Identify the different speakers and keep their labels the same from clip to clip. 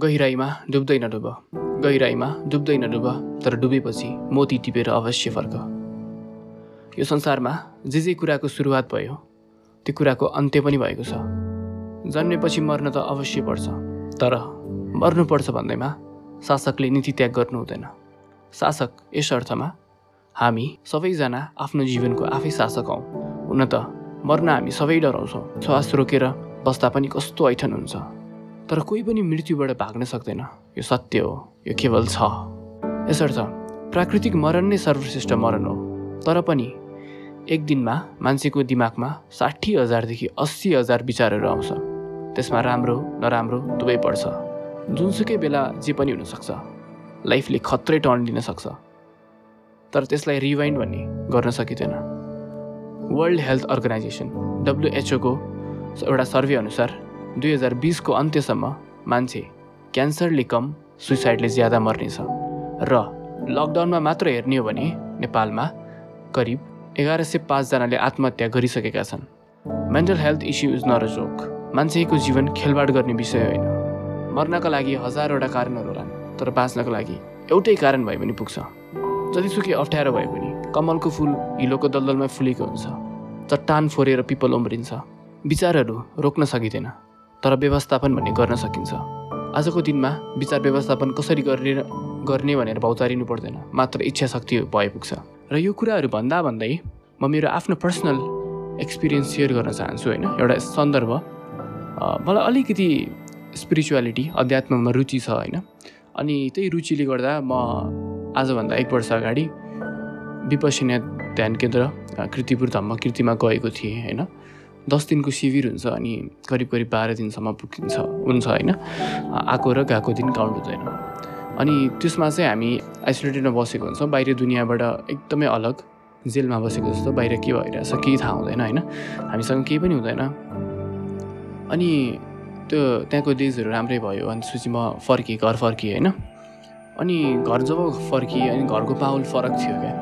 Speaker 1: गहिराईमा डुब्दै नडुब। गहिराईमा डुब्दै नडुब तर डुबेपछि मोती टिपेर अवश्य फर्क। यो संसारमा जे जे कुराको सुरुवात भयो त्यो कुराको अन्त्य पनि भएको छ। जन्मेपछि मर्न त अवश्य पर्छ तर मर्नुपर्छ भन्दैमा शासकले नीति त्याग गर्नु हुँदैन। शासक यस अर्थमा हामी सबैजना आफ्नो जीवनको आफै शासक हौँ। हुन त मर्न हामी सबै डराउँछौँ। श्वास रोकेर बस्दा पनि कस्तो ऐठन हुन्छ। तर कोही पनि मृत्युबाट भाग्न सक्दैन। यो सत्य हो यो केवल छ। यसर्थ प्राकृतिक मरण नै सर्वश्रेष्ठ मरण हो। तर पनि एक दिनमा मान्छेको दिमागमा साठी हजारदेखि अस्सी हजार विचारहरू आउँछ। त्यसमा राम्रो नराम्रो दुवै पर्छ। जुनसुकै बेला जे पनि हुनसक्छ लाइफले खत्रै टर्न लिन सक्छ। तर त्यसलाई रिवाइन्ड भन्ने गर्न सकिँदैन। वर्ल्ड हेल्थ अर्गनाइजेसन डब्लुएचओको एउटा सर्वे अनुसार दुई हजार बिसको अन्त्यसम्म मान्छे क्यान्सरले कम सुइसाइडले ज्यादा मर्नेछ। र लकडाउनमा मात्र हेर्ने हो भने नेपालमा करिब एघार सय पाँचजनाले आत्महत्या गरिसकेका छन्। Mental health issue is a joke. मान्छेको जीवन खेलबाड गर्ने विषय होइन। मर्नका लागि हजारवटा कारणहरू होलान् तर बाँच्नको लागि एउटै कारण भए पनि पुग्छ। जतिसुकै अप्ठ्यारो भए पनि कमलको फुल हिलोको दलदलमा फुलेको हुन्छ। चट्टान फोरेर पिपल उम्रिन्छ। विचारहरू रोक्न सकिँदैन। तर व्यवस्थापन भन्ने गर्न सकिन्छ। आजको दिनमा विचार व्यवस्थापन कसरी गर्ने गर्ने भनेर भौतारिनु पर्दैन मात्र इच्छा शक्ति भए पुग्छ र यो कुराहरू भन्दा भन्दै म मेरो आफ्नो पर्सनल एक्सपिरियन्स सेयर गर्न चाहन्छु होइन एउटा सन्दर्भ। मलाई अलिकति स्पिरिचुअलिटी अध्यात्ममा रुचि छ होइन। अनि त्यही रुचिले गर्दा म आजभन्दा एक वर्ष अगाडि विपसिना ध्यान केन्द्र कृतिपुर धम्म कृतिमा गएको थिएँ होइन। दस दिनको शिविर हुन्छ अनि करिब करिब बाह्र दिनसम्म पुगिन्छ हुन्छ होइन? आएको र गएको दिन काउन्ट हुँदैन। अनि त्यसमा चाहिँ हामी आइसोलेटेडमा बसेको हुन्छौँ बाहिर दुनियाँबाट एकदमै अलग जेलमा बसेको जस्तो बाहिर के भइरहेछ केही थाहा हुँदैन होइन? हामीसँग केही पनि हुँदैन। अनि त्यो त्यहाँको डेजहरू राम्रै भयो अनि त्यसपछि म फर्केँ घर फर्केँ होइन? अनि घर जब फर्किएँ अनि घरको माहौल फरक थियो क्या?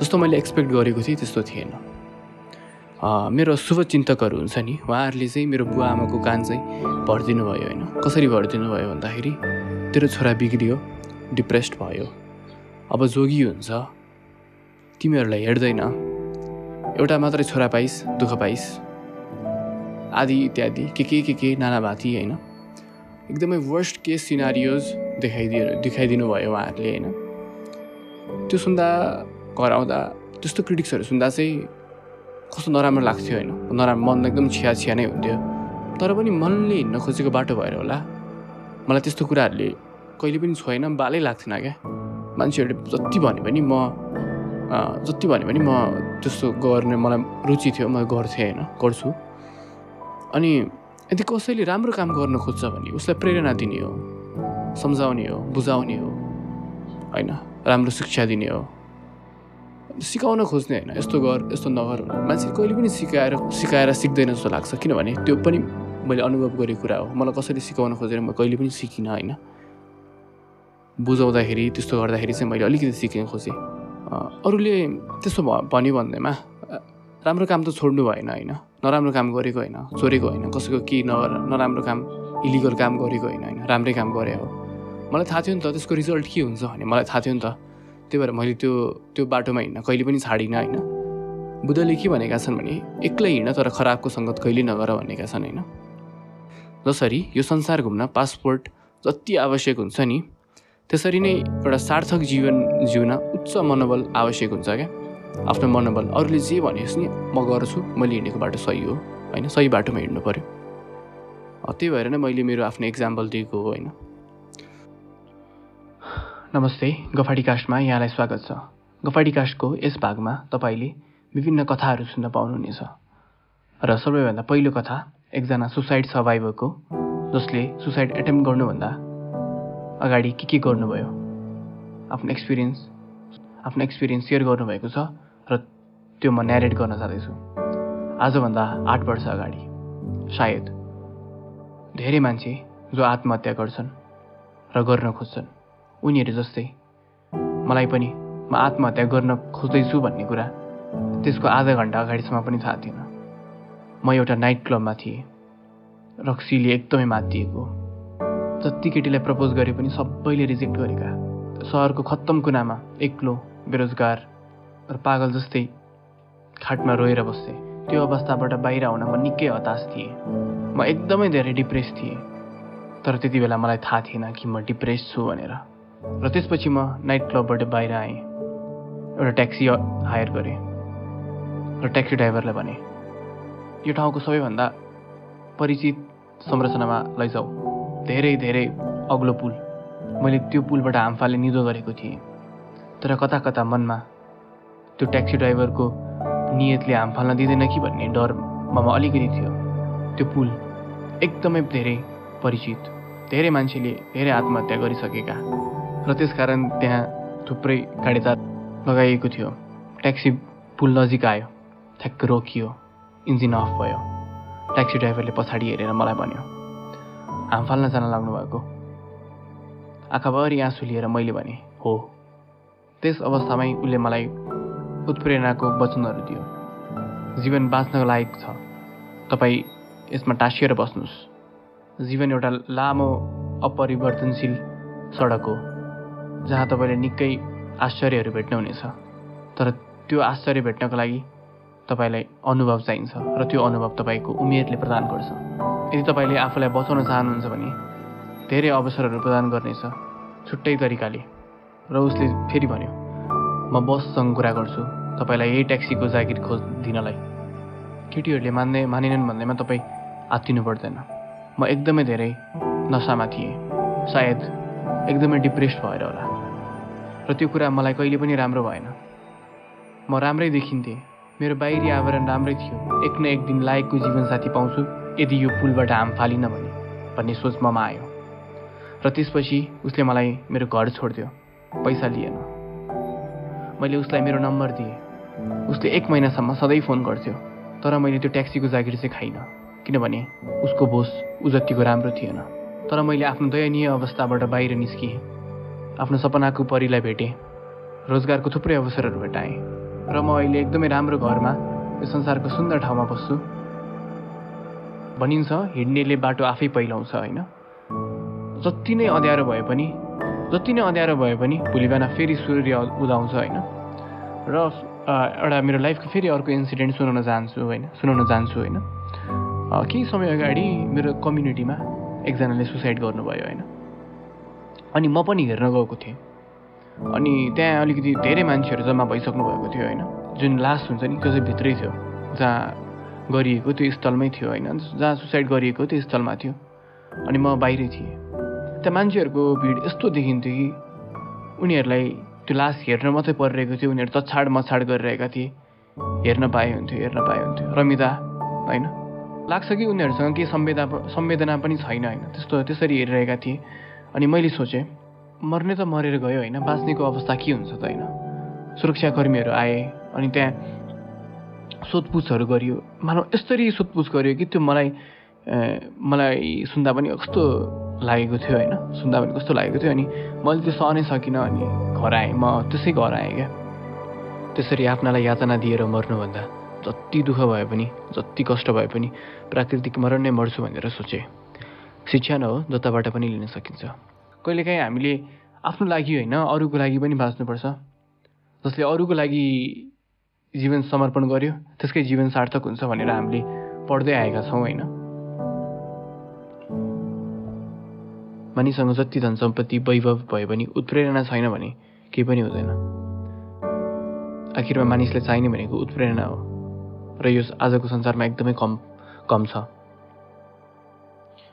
Speaker 1: जस्तो मैले एक्सपेक्ट गरेको थिएँ त्यस्तो थिएन। मेरो शुभचिन्तकहरू हुन्छ नि? उहाँहरूले चाहिँ मेरो बुवा आमाको कान चाहिँ भरिदिनु भयो होइन। कसरी भरिदिनु भयो भन्दाखेरि तेरो छोरा बिग्रियो डिप्रेस्ड भयो। अब जोगी हुन्छ। तिमीहरूलाई हेर्दैन। एउटा मात्रै छोरा पाइस् दुःख पाइस्। आदि इत्यादि। के के के के नाना भाती होइन। एकदमै वर्स्ट केस सिनारियोज देखाइदियो देखाइदिनु भयो उहाँहरूले होइन। त्यो सुन्दा घर आउँदा त्यस्तो क्रिटिक्सहरू सुन्दा चाहिँ कस्तो नराम्रो लाग्थ्यो होइन। नराम्रो मन एकदम छिया छिया नै हुन्थ्यो। तर पनि मनले हिँड्न खोजेको बाटो भएर होला। मलाई त्यस्तो कुराहरूले कहिले पनि छोएन बालै लाग्थेन क्या। मान्छेहरूले जति भने पनि म जति भने पनि म त्यस्तो गर्ने मलाई रुचि थियो म गर्थेँ होइन गर्छु। अनि यदि कसैले राम्रो काम गर्न खोज्छ भने उसलाई प्रेरणा दिने हो सम्झाउने हो बुझाउने हो होइन राम्रो शिक्षा दिने हो सिकाउन खोज्ने होइन। यस्तो गर यस्तो नगर। मान्छे कहिले पनि सिकाएर सिकाएर सिक्दैन जस्तो लाग्छ। किनभने त्यो पनि मैले अनुभव गरेको कुरा हो। मलाई कसैले सिकाउन खोजेर म कहिले पनि सिकिनँ होइन। बुझाउँदाखेरि त्यस्तो गर्दाखेरि चाहिँ मैले अलिकति सिक्न खोजेँ। अरूले त्यस्तो भन्यो भन्दैमा राम्रो काम त छोड्नु भएन होइन। नराम्रो काम गरेको होइन चोरेको होइन। कसैको केही नगर नराम्रो काम इलिगल काम गरेको होइन होइन। राम्रै काम गरे हो। मलाई थाहा थियो नि त त्यसको रिजल्ट के हुन्छ भने मलाई थाहा थियो नि त। त्यही भएर मैले त्यो त्यो बाटोमा हिँड्न कहिले पनि छाडिनँ होइन। बुद्धले के भनेका छन् भने एक्लै हिँड तर खराबको सङ्गत कहिले नगर भनेका छन् होइन। जसरी यो संसार घुम्न पासपोर्ट जति आवश्यक हुन्छ नि त्यसरी नै एउटा सार्थक जीवन जिउन उच्च मनोबल आवश्यक हुन्छ क्या। आफ्नो मनोबल अरूले जे भनेस् नि म गर्छु मैले हिँडेको बाटो सही हो होइन सही बाटोमा हिँड्नु पऱ्यो त्यही भएर नै मैले मेरो आफ्नो इक्जाम्पल दिएको हो होइन। नमस्ते गफाडी कास्टमा यहाँलाई स्वागत छ। गफाडी कास्टको यस भागमा तपाईँले विभिन्न कथाहरू सुन्न पाउनुहुनेछ। र सबैभन्दा पहिलो कथा एकजना सुसाइड सर्भाइभरको जसले सुसाइड एटेम्प गर्नुभन्दा अगाडि के के गर्नुभयो? आफ्नो एक्सपिरियन्स आफ्नो एक्सपिरियन्स सेयर गर्नुभएको छ र त्यो म न्यारेट गर्न जाँदैछु। आजभन्दा आठ वर्ष अगाडि। सायद धेरै मान्छे जो आत्महत्या गर्छन् र गर्न खोज्छन्। उनीहरू जस्तै। मलाई पनि म आत्महत्या गर्न खोज्दैछु भन्ने कुरा त्यसको आधा घन्टा अगाडिसम्म पनि थाहा थिएन। म एउटा नाइट क्लबमा थिएँ। रक्सीले एकदमै मातिएको। जति केटीलाई प्रपोज गरे पनि सबैले रिजेक्ट गरेका। सहरको खत्तम कुनामा एक्लो बेरोजगार र पागल जस्तै खाटमा रोएर बस्थेँ। त्यो अवस्थाबाट बाहिर आउन म निकै हताश थिएँ। म एकदमै धेरै डिप्रेस थिएँ। तर त्यति बेला मलाई थाहा थिएन कि म डिप्रेस छु भनेर। र त्यसपछि म नाइट क्लबबाट बाहिर आएँ। एउटा ट्याक्सी हायर गरेँ र ट्याक्सी ड्राइभरलाई भने यो ठाउँको सबैभन्दा परिचित संरचनामा लैजाऊ। धेरै धेरै अग्लो पुल। मैले त्यो पुलबाट हामफाले निदो गरेको थिएँ। तर कता कता मनमा त्यो ट्याक्सी ड्राइभरको नियतले हाम फाल्न दिँदैन कि भन्ने डर ममा अलिकति थियो। त्यो पुल एकदमै धेरै परिचित धेरै मान्छेले धेरै आत्महत्या गरिसकेका। र त्यसकारण त्यहाँ थुप्रै काँडेतार लगाइएको थियो। ट्याक्सी पुल नजिक आयो। ठ्याक्क रोकियो। इन्जिन अफ भयो। ट्याक्सी ड्राइभरले पछाडि हेरेर मलाई भन्यो हाम फाल्न जान लाग्नु भएको आँखाभरि आँसु लिएर मैले भने हो। त्यस अवस्थामै उसले मलाई उत्प्रेरणाको वचनहरू दियो। जीवन बाँच्नको लायक छ। तपाईँ यसमा टाँसिएर बस्नुहोस्। जीवन एउटा लामो अपरिवर्तनशील सडक हो। जहाँ तपाईँले निकै आश्चर्यहरू भेट्नुहुनेछ तर त्यो आश्चर्य भेट्नको लागि तपाईँलाई अनुभव चाहिन्छ र त्यो अनुभव तपाईँको उमेरले प्रदान गर्छ। यदि तपाईँले आफूलाई बचाउन चाहनुहुन्छ भने धेरै अवसरहरू प्रदान गर्नेछ छुट्टै तरिकाले। र उसले फेरि भन्यो म बससँग कुरा गर्छु तपाईँलाई यही ट्याक्सीको जागिर खोज दिनलाई केटीहरूले मान्ने मानेनन् भन्दैमा तपाईँ आत्तिनु पर्दैन। म एकदमै धेरै नसामा थिएँ। सायद एकदमै डिप्रेस भएर होला। र त्यो कुरा मलाई कहिले पनि राम्रो भएन। म राम्रै देखिन्थेँ। मेरो बाहिरी आवरण राम्रै थियो। एक न एक दिन लायकको जीवनसाथी पाउँछु यदि यो पुलबाट हाम फालिनँ भने भन्ने सोच ममा आयो। र त्यसपछि उसले मलाई मेरो घर छोडिदियो पैसा लिएन। मैले उसलाई मेरो नम्बर दिएँ। उसले एक महिनासम्म सधैँ फोन गर्थ्यो तर मैले त्यो ट्याक्सीको जागिर चाहिँ खाइनँ किनभने उसको बोस ऊ जतिको राम्रो थिएन। तर मैले आफ्नो दयनीय अवस्थाबाट बाहिर निस्किएँ। आफ्नो सपनाको परिलाई भेटेँ। रोजगारको थुप्रै अवसरहरू भेटाएँ। र म अहिले एकदमै राम्रो घरमा यो संसारको सुन्दर ठाउँमा बस्छु। भनिन्छ हिँड्नेले बाटो आफै पहिलाउँछ होइन? जति नै अँध्यारो भए पनि जति नै अँध्यारो भए पनि भोलि बिहान फेरि सूर्य उदाउँछ होइन? र एउटा मेरो लाइफको फेरि अर्को इन्सिडेन्ट सुनाउन चाहन्छु होइन? सुनाउन चाहन्छु होइन? केही समय अगाडि मेरो कम्युनिटीमा एकजनाले सुसाइड गर्नुभयो होइन? अनि म पनि हेर्न गएको थिएँ। अनि त्यहाँ अलिकति धेरै मान्छेहरू जम्मा भइसक्नु भएको थियो होइन? जुन लास्ट हुन्छ नि त्यो चाहिँ भित्रै थियो। जहाँ गरिएको त्यो स्थलमै थियो होइन? जहाँ सुसाइड गरिएको त्यो स्थलमा थियो। अनि म बाहिरै थिएँ। त्यहाँ मान्छेहरूको भिड यस्तो देखिन्थ्यो कि उनीहरूलाई त्यो लास हेर्न मात्रै परिरहेको थियो। उनीहरू तछाड मछाड गरिरहेका थिए। हेर्न पाए हुन्थ्यो हेर्न पाए हुन्थ्यो। रमिता होइन? लाग्छ कि उनीहरूसँग केही संवेदा संवेदना पनि छैन होइन। त्यस्तो त्यसरी हेरिरहेका थिए। अनि मैले सोचेँ मर्ने त मरेर गयो होइन बाँच्नेको अवस्था के हुन्छ त होइन? सुरक्षाकर्मीहरू आए अनि त्यहाँ सोधपुछहरू गरियो। मानव यसरी सोधपुछ गरियो कि त्यो मलाई मलाई सुन्दा पनि कस्तो लागेको थियो होइन? सुन्दा पनि कस्तो लागेको थियो अनि मैले त्यो सहनै सकिनँ अनि घर आएँ। म त्यसै घर आएँ क्या। त्यसरी आफ्नालाई यातना दिएर मर्नुभन्दा। जति दुःख भए पनि जति कष्ट भए पनि प्राकृतिक मरण नै मर्छु भनेर सोचेँ। शिक्षा न जताबाट पनि लिन सकिन्छ। कहिलेकाहीँ हामीले आफ्नो लागि होइन अरूको लागि पनि बाँच्नुपर्छ। जसले अरूको लागि जीवन समर्पण गर्यो त्यसकै जीवन सार्थक हुन्छ भनेर हामीले पढ्दै आएका छौँ होइन। मानिससँग जति धन सम्पत्ति वैभव भयो भने उत्प्रेरणा छैन भने केही पनि हुँदैन। आखिरमा मानिसले चाहिने भनेको उत्प्रेरणा हो। र यो आजको संसारमा एकदमै कम कम छ।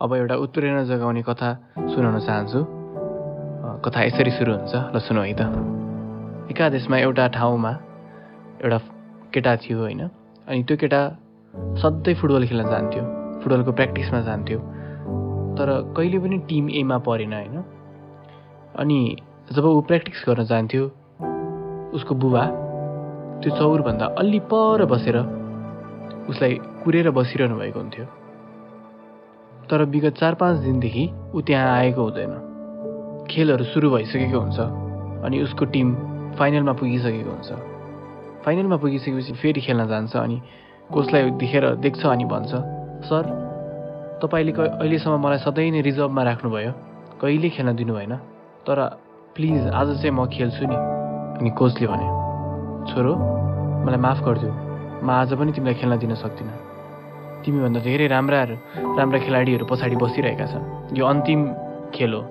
Speaker 1: अब एउटा उत्प्रेरणा जगाउने कथा सुनाउन चाहन्छु। कथा यसरी सुरु हुन्छ ल सुनौ है त। एकादेशमा एउटा ठाउँमा एउटा केटा थियो होइन अनि त्यो केटा सधैँ फुटबल खेल्न जान्थ्यो फुटबलको प्र्याक्टिसमा जान्थ्यो। तर कहिले पनि टिम एमा परेन होइन। अनि जब ऊ प्र्याक्टिस गर्न जान्थ्यो उसको बुबा त्यो चौरभन्दा अलि पर बसेर उसलाई कुरेर बसिरहनु भएको हुन्थ्यो। तर विगत चार पाँच दिनदेखि ऊ त्यहाँ आएको हुँदैन। खेलहरू सुरु भइसकेको हुन्छ अनि उसको टिम फाइनलमा पुगिसकेको हुन्छ। फाइनलमा पुगिसकेपछि फेरि खेल्न जान्छ अनि कोचलाई देखेर देख्छ अनि भन्छ सर तपाईँले अहिलेसम्म मलाई सधैँ नै रिजर्भमा राख्नुभयो। कहिले खेल्न दिनु भएन तर प्लिज आज चाहिँ म खेल्छु नि। अनि कोचले भने छोरो मलाई माफ गरिदियो। म आज पनि तिमीलाई खेल्न दिन सक्दिनँ। तिमीभन्दा धेरै राम्रा राम्रा खेलाडीहरू पछाडि बसिरहेका छन्। यो अन्तिम खेल हो।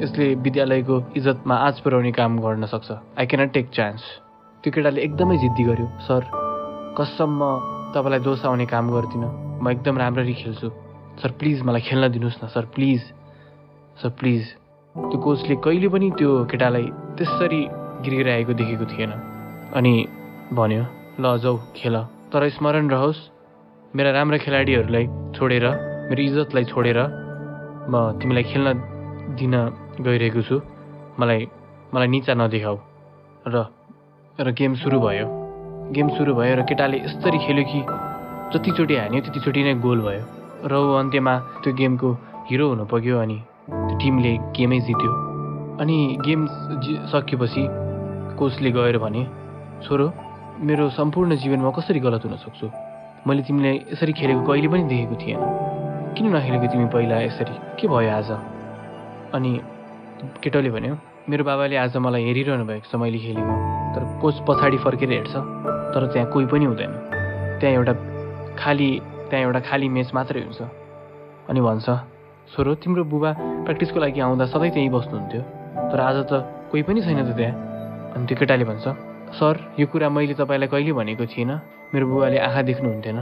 Speaker 1: यसले विद्यालयको इज्जतमा आँच पुर्याउने काम गर्न सक्छ। आई क्यानट टेक चान्स त्यो केटाले एकदमै जिद्दी गर्यो। सर कसम म तपाईँलाई दोष आउने काम गर्दिनँ। म एकदम राम्ररी खेल्छु। सर प्लिज मलाई खेल्न दिनुहोस् न। Sir please. Sir please. त्यो कोचले कहिले पनि त्यो केटालाई त्यसरी गिरिरहेको देखेको थिएन। अनि भन्यो ल खेल। तर स्मरण रहोस् मेरा राम्रा खेलाडीहरूलाई छोडेर मेरो इज्जतलाई छोडेर म तिमीलाई खेल्न दिन गइरहेको छु। मलाई मलाई निचा नदेखाऊ। र र गेम सुरु भयो। गेम सुरु भयो र केटाले यसरी खेल्यो कि जतिचोटि हान्यो त्यतिचोटि नै गोल भयो। र ऊ अन्त्यमा त्यो गेमको हिरो हुनु पुग्यो अनि त्यो टिमले गेमै जित्यो। अनि गेम सकिएपछि कोचले गएर भने छोरो मेरो सम्पूर्ण जीवनमा कसरी गलत हुन सक्छु? मैले तिमीले यसरी खेलेको कहिले पनि देखेको थिएन। किन नखेलेको तिमी पहिला यसरी? के भयो आज? अनि केटोले भन्यो मेरो बाबाले आज मलाई हेरिरहनु भएको छ मैले खेलेको। तर कोच पछाडि फर्केर हेर्छ तर त्यहाँ कोही पनि हुँदैन। त्यहाँ एउटा खाली त्यहाँ एउटा खाली मेच मात्रै हुन्छ। अनि भन्छ छोरो तिम्रो बुबा प्र्याक्टिसको लागि आउँदा सधैँ त्यहीँ बस्नुहुन्थ्यो। तर आज त कोही पनि छैन त त्यहाँ। अनि त्यो केटाले भन्छ सर यो कुरा मैले तपाईँलाई कहिले भनेको थिइनँ मेरो बुबाले आँखा देख्नुहुन्थेन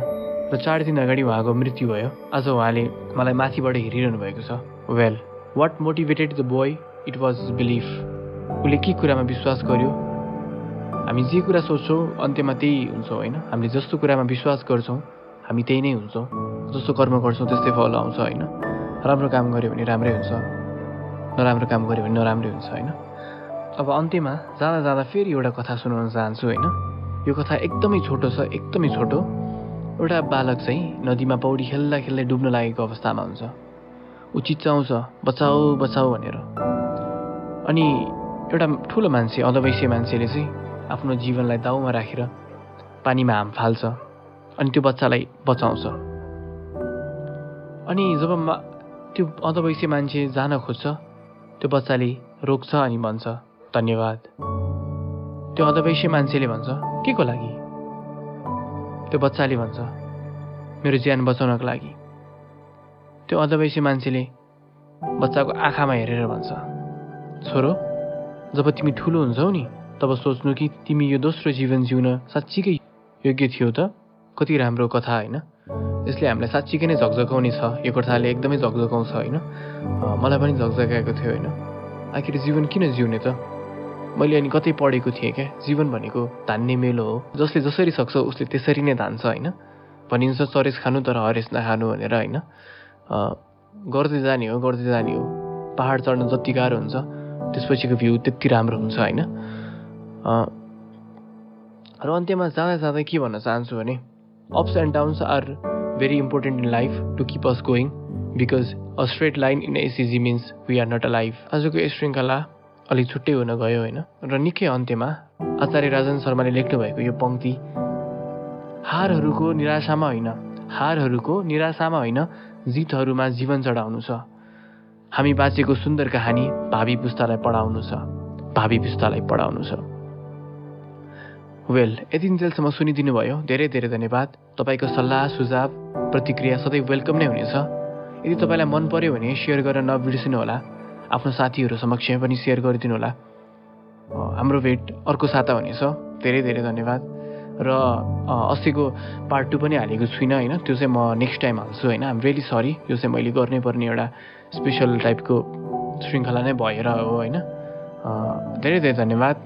Speaker 1: र चार दिन अगाडि उहाँको मृत्यु भयो। आज उहाँले मलाई माथिबाट हेरिरहनु भएको छ। Well what motivated the boy it was belief उसले के कुरामा विश्वास गर्यो? हामी जे कुरा सोच्छौँ अन्त्यमा त्यही हुन्छौँ होइन। हामीले जस्तो कुरामा विश्वास गर्छौँ हामी त्यही नै हुन्छौँ। जस्तो कर्म गर्छौँ त्यस्तै फल आउँछ होइन। राम्रो काम गऱ्यो भने राम्रै हुन्छ। नराम्रो काम गऱ्यो भने नराम्रै हुन्छ होइन। अब अन्त्यमा जाँदा जाँदा फेरि एउटा कथा सुनाउन चाहन्छु होइन? यो कथा एकदमै छोटो छ एकदमै छोटो। एउटा बालक चाहिँ नदीमा पौडी खेल्दा खेल्दै डुब्न लागेको अवस्थामा हुन्छ। ऊ चिच्चाउँछ बचाऊ बचाऊ भनेर। अनि एउटा ठुलो मान्छे अधवैश्य मान्छेले चाहिँ आफ्नो जीवनलाई दाउमा राखेर पानीमा हाम फाल्छ अनि त्यो बच्चालाई बचाउँछ। अनि जब त्यो अधवैश्य मान्छे जान खोज्छ त्यो बच्चाले रोक्छ अनि भन्छ धन्यवाद। त्यो अधवैश्य मान्छेले भन्छ के को लागि? त्यो बच्चाले भन्छ मेरो ज्यान बचाउनको लागि। त्यो अधवैश्य मान्छेले बच्चाको आँखामा हेरेर भन्छ छोरो जब तिमी ठुलो हुन्छौ नि तब सोच्नु कि तिमी यो दोस्रो जीवन जिउन साँच्चीकै योग्य थियो त? कति राम्रो कथा होइन? यसले हामीलाई साँच्चीकै नै झकझकाउने छ यो कथाले एकदमै झकझकाउँछ होइन? मलाई पनि झकझकाएको थियो होइन? आखिर जीवन किन जिउने त? मैले अनि कतै पढेको थिएँ क्या। जीवन भनेको धान्ने मेलो हो। जसले जसरी सक्छ उसले त्यसरी नै धान्छ होइन? भनिन्छ चरेस खानु तर हरेस नखानु भनेर होइन? गर्दै जाने हो गर्दै जाने हो। पाहाड चढ्न जति गाह्रो हुन्छ त्यसपछिको भ्यू त्यति राम्रो हुन्छ होइन? र अन्त्यमा जाँदा जाँदै के भन्न चाहन्छु भने ups and downs are very important in life to keep us going because a straight line in ECG means we are not a life आजको यो श्रृङ्खला अलिक छुट्टै हुन गयो होइन। र निकै अन्त्यमा आचार्य राजन शर्माले लेख्नु भएको यो पङ्क्ति हारहरूको निराशामा होइन हारहरूको निराशामा होइन जितहरूमा जीवन चढाउनु छ। हामी बाँचेको सुन्दर कहानी भावी पुस्तालाई पढाउनु छ भावी पुस्तालाई पढाउनु छ। वेल यति जेलसम्म सुनिदिनु भयो धेरै धेरै धन्यवाद। तपाईँको सल्लाह सुझाव प्रतिक्रिया सधैँ वेलकम नै हुनेछ। यदि तपाईँलाई मन पर्यो भने सेयर गरेर नबिर्सिनु होला आफ्नो साथीहरू समक्ष पनि सेयर गरिदिनु होला। हाम्रो भेट अर्को साता हुनेछ। धेरै धेरै धन्यवाद। र अस्तिको पार्ट टू पनि हालेको छुइनँ होइन। त्यो चाहिँ म नेक्स्ट टाइम हाल्छु होइन। आम रियली सरी यो चाहिँ मैले गर्नै पर्ने एउटा स्पेसल टाइपको श्रृङ्खला नै भएर हो होइन। धेरै धेरै धन्यवाद।